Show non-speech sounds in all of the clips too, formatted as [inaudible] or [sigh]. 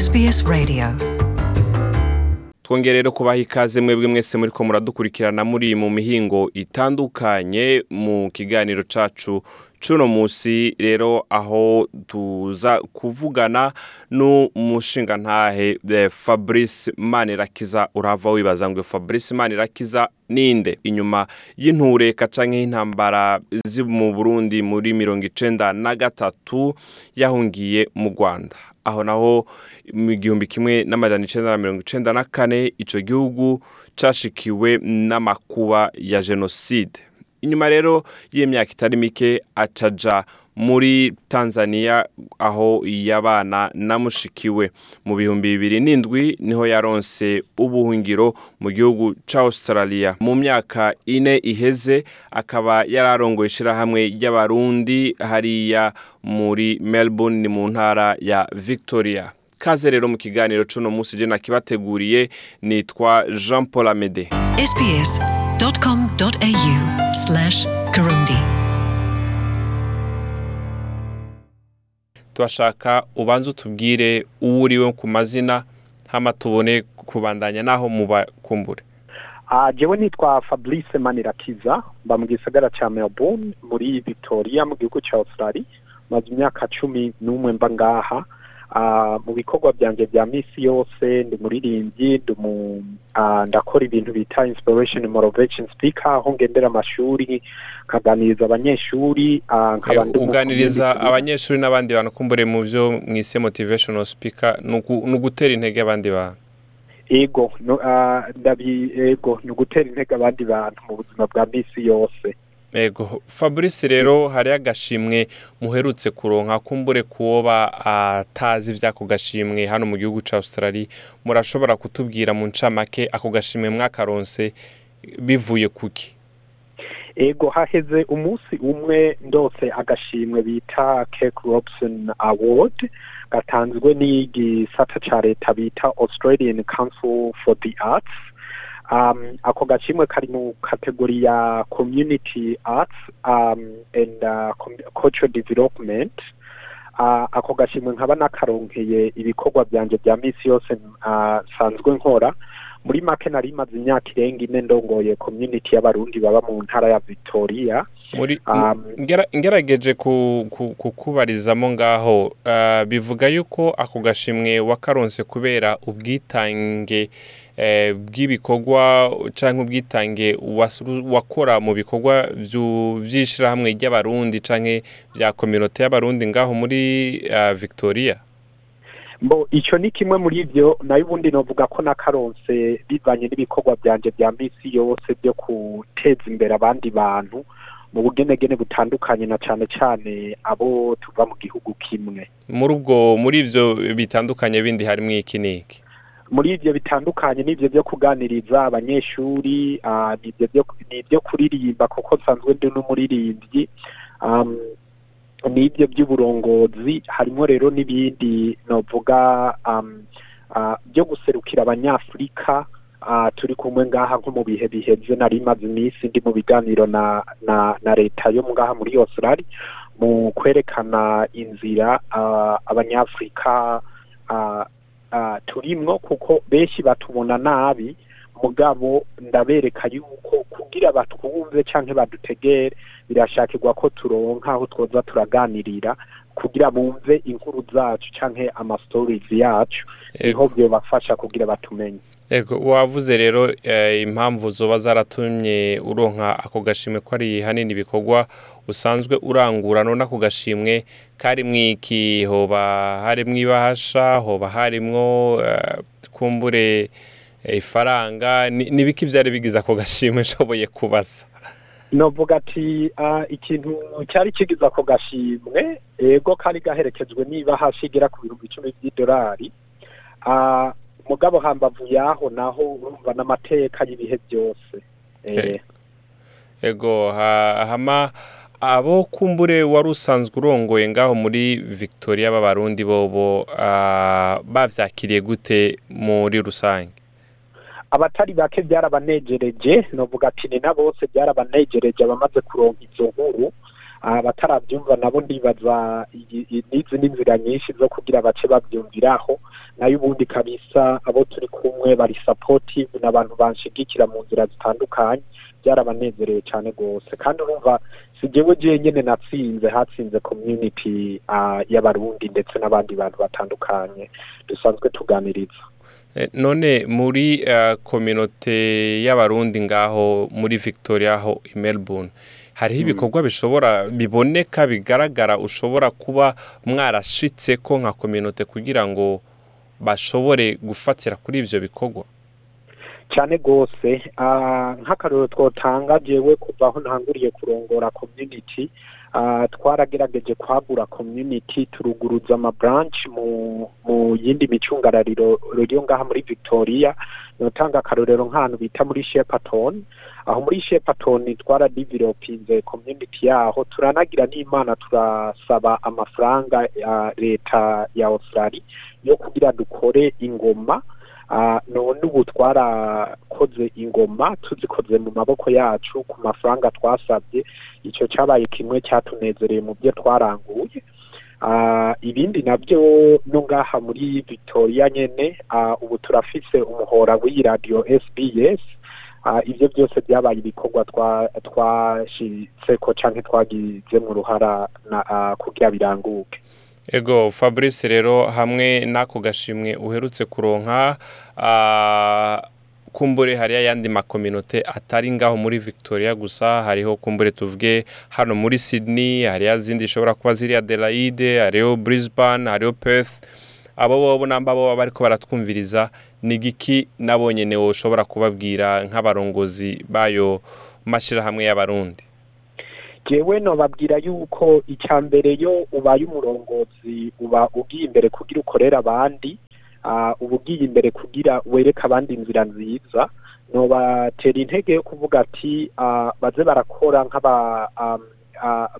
SBS Radio. Twongere rero kubaha ikaze mwebwe mwese muri ko muradukurikirana muri mu mihingo itandukanye mu kiganiro cacu cuno musi. Rero aho tuza kuvugana n'umushingantahe eh, Fabrice Manirakiza. Urava wibaza ngo Fabrice Manirakiza ninde? Inyuma y'intureka canke y'intambara mu Burundi muri mirongo icenda na gatatu yahungiye mu Rwanda. Aho naho mu gihumbi kimwe n'amajana icenda na mirongo icenda na kane ico gihugu cashikiwe n'amakuba ya jenoside. Inyuma rero y'imyaka itari mike acaja muri tanzania aho yabana namushikiwe mu bihumbi bibiri n'indwi ni ho yaronse ubuhungiro mu gihugu ca australia. Mu myaka ine iheze akaba yararongoye ishirahamwe ry'abarundi hariya muri melbourne ni mu ntara ya victoria. Kaze rero mu kiganiro cuno musi je nakibateguriye nitwa jean paul amede. Turashaka ubanze utubwire uwo uriwe ku mazina hama tubone kubandanya naho mubakumbure. Ah, jewe nitwa Fabrice Manirakiza mba mu gisagara ca Melbourne muri Victoria mu gihugu ca Australia. Maze imyaka cumi n'umwe mba ngaha. Ah, mu bikorwa vyanje vya misi yose ndi muririmbyi ah, ndakora ibintu bita inspiration motivation speaker aho ngendera amashuri nkaganiriza abanyeshuri ah, uganiriza abanyeshuri n'abandi bantu. Kumbure mu vyo mwise motivational speaker ni ugu- ni ugutera intege abandi bantu. Ego ah, ndabi ego ni ugutera intege abandi bantu mu buzima bwa misi yose. Ego. Fabrice rero hariho agashimwe muherutse kuronka kumbure kuwoba atazi ivy'ako gashimwe hano mu gihugu ca australia. Murashobora kutubwira mu ncamake ako gashimwe mwakaronse bivuye kuki? Ego haheze umunsi umwe ndose agashimwe bita Cake Robson Award gatanzwe n'igisata ca leta bita Australian Council for the Arts. Um, ako gashimwe kari mu kategori ya community arts um, and uh, cultural development. Uh, ako gashimwe nkaba nakaronkeye ibikorwa vyanje vya misi yose uh, sanzwe nkora. Muri make nari maze imyaka irenga ine ndongoye community y'abarundi baba mu ntara ya Victoria. Muri Um, ngera- ngerageje ku- ku- kukubarizamo ngaho uh, bivuga yuko ako gashimwe wakaronse kubera ubwitange eh, bw'ibikorwa canke ubwitange wakora mu bikorwa vy'ishirahamwe ry'abarundi canke vya kominote y'abarundi ngaho muri uh, victoria. Mbo ico ni kimwe muri ivyo na yo ubundi novuga ko nakaronse bivanye n'ibikorwa vyanje vya misi yose vyo guteza imbere abandi bantu mu bugenegene butandukanye na cane cane abo tuva mu gihugu kimwe. Muri ubwo muri ivyo bitandukanye bindi harimwo iki n'iki? Muri ivyo bitandukanye n'ivyo vyo kuganiriza abanyeshuri ah, vyo n'ivyo kuririmba kuko nsanzwe ndi n'umuririmbyi um, n'ibyo by'uburongozi harimo rero n'ibindi novuga um, uh, byo guserukira abanyafurika uh, turi kumwe ngaha nko mu bihe biheze nari maze iminsi ndi mu biganiro na leta yo ngaha muri Australia mu kwerekana inzira uh, abanyafurika turimwo kuko benshi batubona nabi. Mugabo ndabereka yuko kugira batwumve canke badutegere birashakirwa ko turonka aho twoza turaganirira kugira bumve inkuru zacu canke ama stories yacu. Niho byobafasha kugira batumenye. Ego. Wavuze rero eh, impamvu zoba zaratumye uronka ako gashimwe ko ari hanini ibikorwa usanzwe urangura none ako gashimwe karimwo iki? Hoba harimwo ibahasha? Hoba harimwo eh, kumbure eh, ifaranga? Ni ni biki vyari bigize ako gashimwe [laughs] nshoboye kubasa novuga ati uh, ikintu cyari kigize ako gashimwe ego kari gaherekejwe n'ibahasha igera ku bihumbi icumi by'idolari. Uh, mugabo hambavu yaho naho urumva n'amateka y'ibihe byose. Eh. ego ha- hama abo kumbure wari usanzwe urongoye ngaho muri victoria b'abarundi bobo ah, bavyakiriye gute muri rusange? Abatari bake byarabanejereje novuga ati ni na bose byarabanejereje abamaze kuronka izo nkuru. Abatarabyumva nabo ndibaza n'izi n'inzira nyinshi zo kugira bace babyumviraho na yo ubundi kabisa abo turi kumwe bari supportive n'abantu banshigikira mu nzira zitandukanye byarabanezereye cyane rwose. Kandi urumva si jewe jenyine natsinze hatsinze community uh, y'abarundi ndetse n'abandi bantu batandukanye. Dusanzwe tuganiriza. None muri kominote y'abarundi ngaho muri victoria aho i melbourne hariho ibikorwa bishobora biboneka bigaragara ushobora kuba mwarashitse ko nka kominote kugira ngo bashobore gufatira kuri ivyo bikorwa? Cyane rwose ah, nk'akarero twotanga jewe kuva aho ntanguriye kurongora community ah, twaragerageje kwagura community turuguruza ama branch mu yindi micungarariro yo ngaha muri victoria notanga akarorero nk'ahantu bita muri shepaton aho muri shepaton twaradevelopinze community yaho turanagira n'imana turasaba amafaranga ya leta ya australia yo kugira dukore ingoma Ah, none ubu twarakoze ingoma tuzikoze mu maboko yacu ku mafaranga twasabye. Icyo cyabaye kimwe cyatunezereye mu byo twaranguye. Ah, ibindi na byo no ngaha muri victoria nyene ah, ubu turafise umuhora w'iyi radio sbs Ah, ibyo byose byabaye ibikorwa twa- twashitseko canke twagizemwo uruhara ah, kugira biranguke. Ego fabrice rero hamwe n'ako gashimwe uherutse kuronka ah, kumbure hariyo ayandi makominote atari ngaho muri victoria gusa hariho kumbure tuvuge hano muri sydney hariyo izindi zishobora kuba ziri adelaide hariho brisbane hariho perth. Abo bobo namba bo bariko baratwumviriza ni giki nabo nyene woshobora kubabwira nk'abarongozi bayo mashirahamwe y'abarundi? Jewe nobabwira yuko icya mbere yo ubaye umurongozi uba ugiye imbere kugira ukorera abandi uba ugiye imbere kugira wereke abandi inzira nziza. Nobatera intege yo kuvuga ati baze barakora nk'aba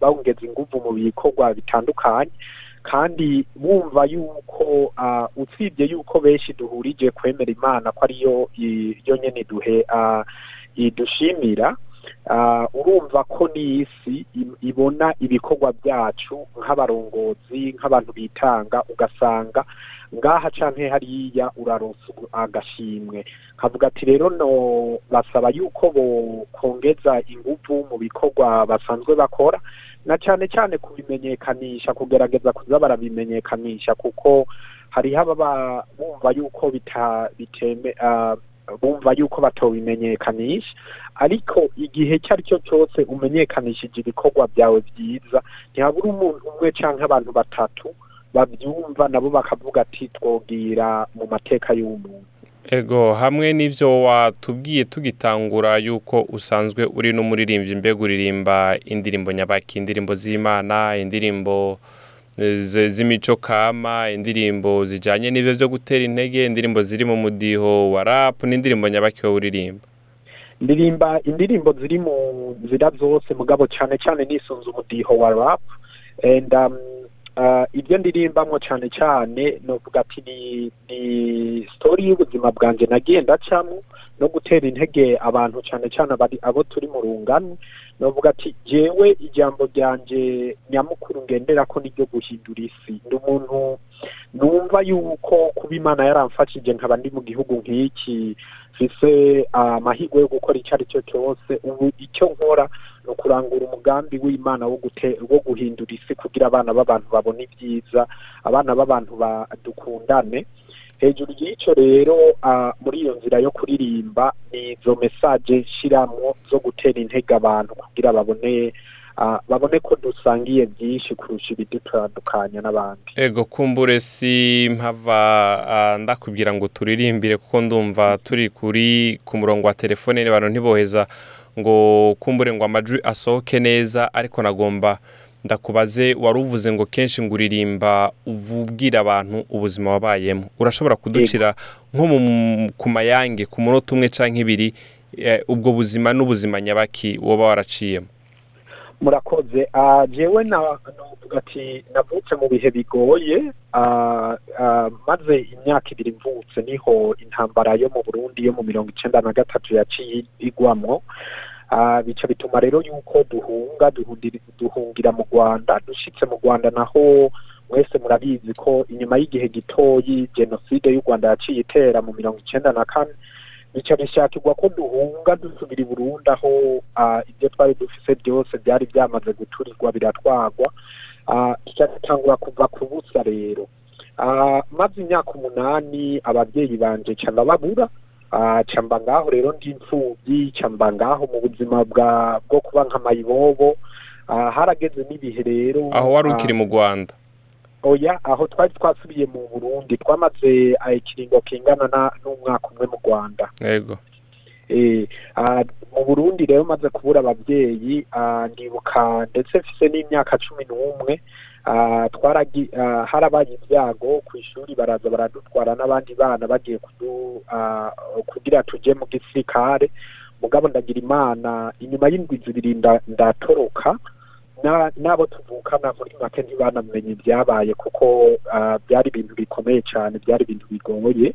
bongeza inguvu mu bikorwa bitandukanye. Kandi bumva yuko usibye yuko benshi duhurije kwemera imana ko ariyo yo nyene duhe idushimira. Urumva ko n'isi ibona ibikorwa byacu nk'abarongozi nk'abantu bitanga ugasanga ngaha canke hariya uraronsa agashimwe. Kavuga ati rero no basaba yuko bokongeza inguvu mu bikorwa basanzwe bakora na cyane cyane kubimenyekanisha kugerageza kuza barabimenyekanisha kuko hariho ababa bumva yuko bita biteme ah, bumva yuko batobimenyekanisha ariko igihe icyo ari cyo cyose umenyekanishije ibikorwa byawe byiza ntihabura umuntu umwe cyangwa abantu batatu babyumva nabo bakavuga ati twogira mu mateka y'umuntu. Ego hamwe n'ivyo watubwiye tugitangura yuko usanzwe uri n'umuririmbyi mbega uririmba indirimbo nyabaki indirimbo z'imana indirimbo z'imico kama indirimbo zijanye n'ivyo vyo gutera intege indirimbo ziri mu mudiho wa rap n'indirimbo nyabaki wowe uririmba. Ndirimba indirimbo ziri mu nzira zose mugabo cyane cyane nisunze umudiho wa rap and um, uh, ibyo ndirimbamwo cyane cyane novuga ati ni ni story y'ubuzima bwanje nagiye ndacamo no gutera intege abantu cyane cyane abo turi mu rungano novuga ati jewe ijambo ryanje nyamukuru ngendera ko niryo guhindura isi. Ndi umuntu numva yuko kuba imana yaramfashije nkaba ndi mu gihugu nk'iki. Mfise amahirwe yo gukora icyo ari cyo cyose. Ubu icyo nkora ni ukurangura umugambi w'imana wo guhindura isi kugira abana b'abantu babone ibyiza abana b'abantu badukundane. Hejuru y'icyo rero muri iyo nzira yo kuririmba ni izo mesaje nshiramwo zo gutera intege abantu kugira babone babone ko dusangiye byinshi kurusha ibidutandukanya n'abandi. Ego kumbure si mpava ndakubwira ngo turirimbire kuko ndumva turi kuri ku murongo wa telefone n'abantu ntiboheza ngo kumbure ngo amajwi asohoke neza ariko nagomba ndakubaze wari uvuze ngo kenshi ngo uririmba ubwira abantu ubuzima wabayemo. Urashobora kuducira nko ku mayange ku munota umwe cyangwa ibiri eh, ubwo buzima n'ubuzima nyabaki woba waraciyemo. Murakoze. Ah, jewe na novuga ati navutse mu bihe bigoye ah, ah, maze imyaka ibiri mvutse ni ho intambara yo mu burundi yo mu mirongo icenda na gatatu yaciye igwamwo. Ah, bica bituma rero yuko duhunga duhungira mu rwanda dushitse mu rwanda naho mwese murabizi ko inyuma y'igihe gitoyi jenoside y'u rwanda yaciye itera mu mirongo icenda na kane. Bica bishakirwa ko duhunga dusubira i burundi aho ah, ibyo twari dufise byose byari byamaze guturirwa biratwagwa Ah, kica gitangura kuva ku busa rero. Ah, maze imyaka umunani ababyeyi banje ca ndababura Ah, ca mba ngaho rero ndi imfuvyi ca mba ngaho mu buzima bwo kuba nka mayibobo. Ah, harageze n'ibihe rero. Aho wari ah, ukiri mu rwanda. oya aho twari twasubiye mu burundi twamaze ah, ikiringo kingana na- n'umwaka umwe mu rwanda. Yego. Eh, ah, mu burundi rero maze kubura ababyeyi ah, ndibuka ndetse mfise n'imyaka cumi n'umwe. ah, ah, harabaye ibyago ku ishuri baraza baradutwara n'abandi bana bagiye ah, kugira tuje mu gisirikare. Mugabo ndagira imana inyuma y'indwi zibiri nda- ndatoroka na- n'abo tuvukana muri make ntibanamenye ibyabaye kuko ah, byari ibintu bikomeye cyane byari ibintu bigoye.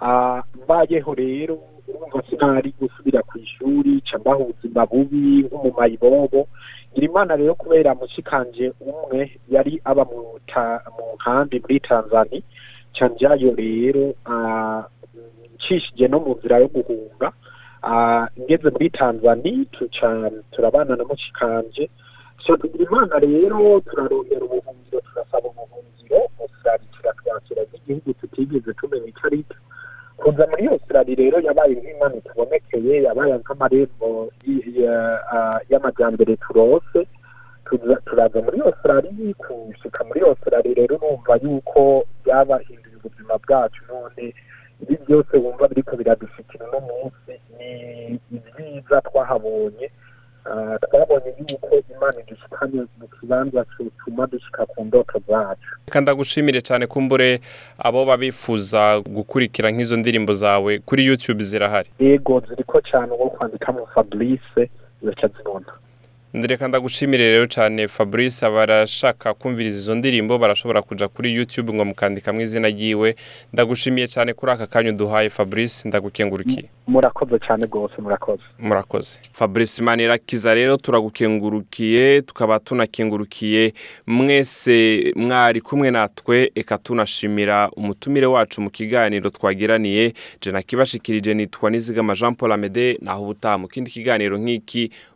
Ah, mbayeho rero urumva sinari gusubira ku ishuri ca mbaho ubuzima bubi nk'umumayibobo ngira imana rero kubera mushikanje umwe yari aba mu nkambi muri tanzani ca njayo rero ncishije no mu nzira yo guhunga. Ngeze muri tanzani tuca turabana na mushikanje. So tugira imana rero turarondera ubuhungiro turasaba ubuhungiro australia kiratwakira nk'igihugu tutigeze tumenya ico ari cyo kuza muri australia rero yabaye nk'imana tubonekeye yabaye nk'amarembo ah, y'amajyambere turose turaza muri australia kushika muri australia rero urumva yuko byabahinduye ubuzima bwacu. None ibi byose wumva biriko biradushikira uno munsi ni ibyiza twahabonye Ah, twabonye yuko imana idushikanye mu kibanza cotuma dushika ku ndoto zacu reka ndagushimire cyane kumbure abo babifuza gukurikira nk'izo ndirimbo zawe kuri youtube zirahari yego ziriko cyane uwo kwandikamo fabrice zica zibona reka ndagushimire rero cyane fabrice abarashaka kumviriza izo ndirimbo barashobora kuja kuri youtube ngo mukandikamo izina ryiwe. Ndagushimiye cyane kuri aka kanya uduhaye fabrice. Ndagukengurukije murakoze cyane rwose murakoze. Murakoze. Fabrice manirakiza rero turagukengurukiye tukaba tunakengurukiye. Mwese mwari kumwe natwe eka tunashimira umutumire wacu mu kiganiro twagiraniye. Je nakibashikirije nitwa nizigama jean paul amede naho ubutaha mu kindi kiganiro nk'iki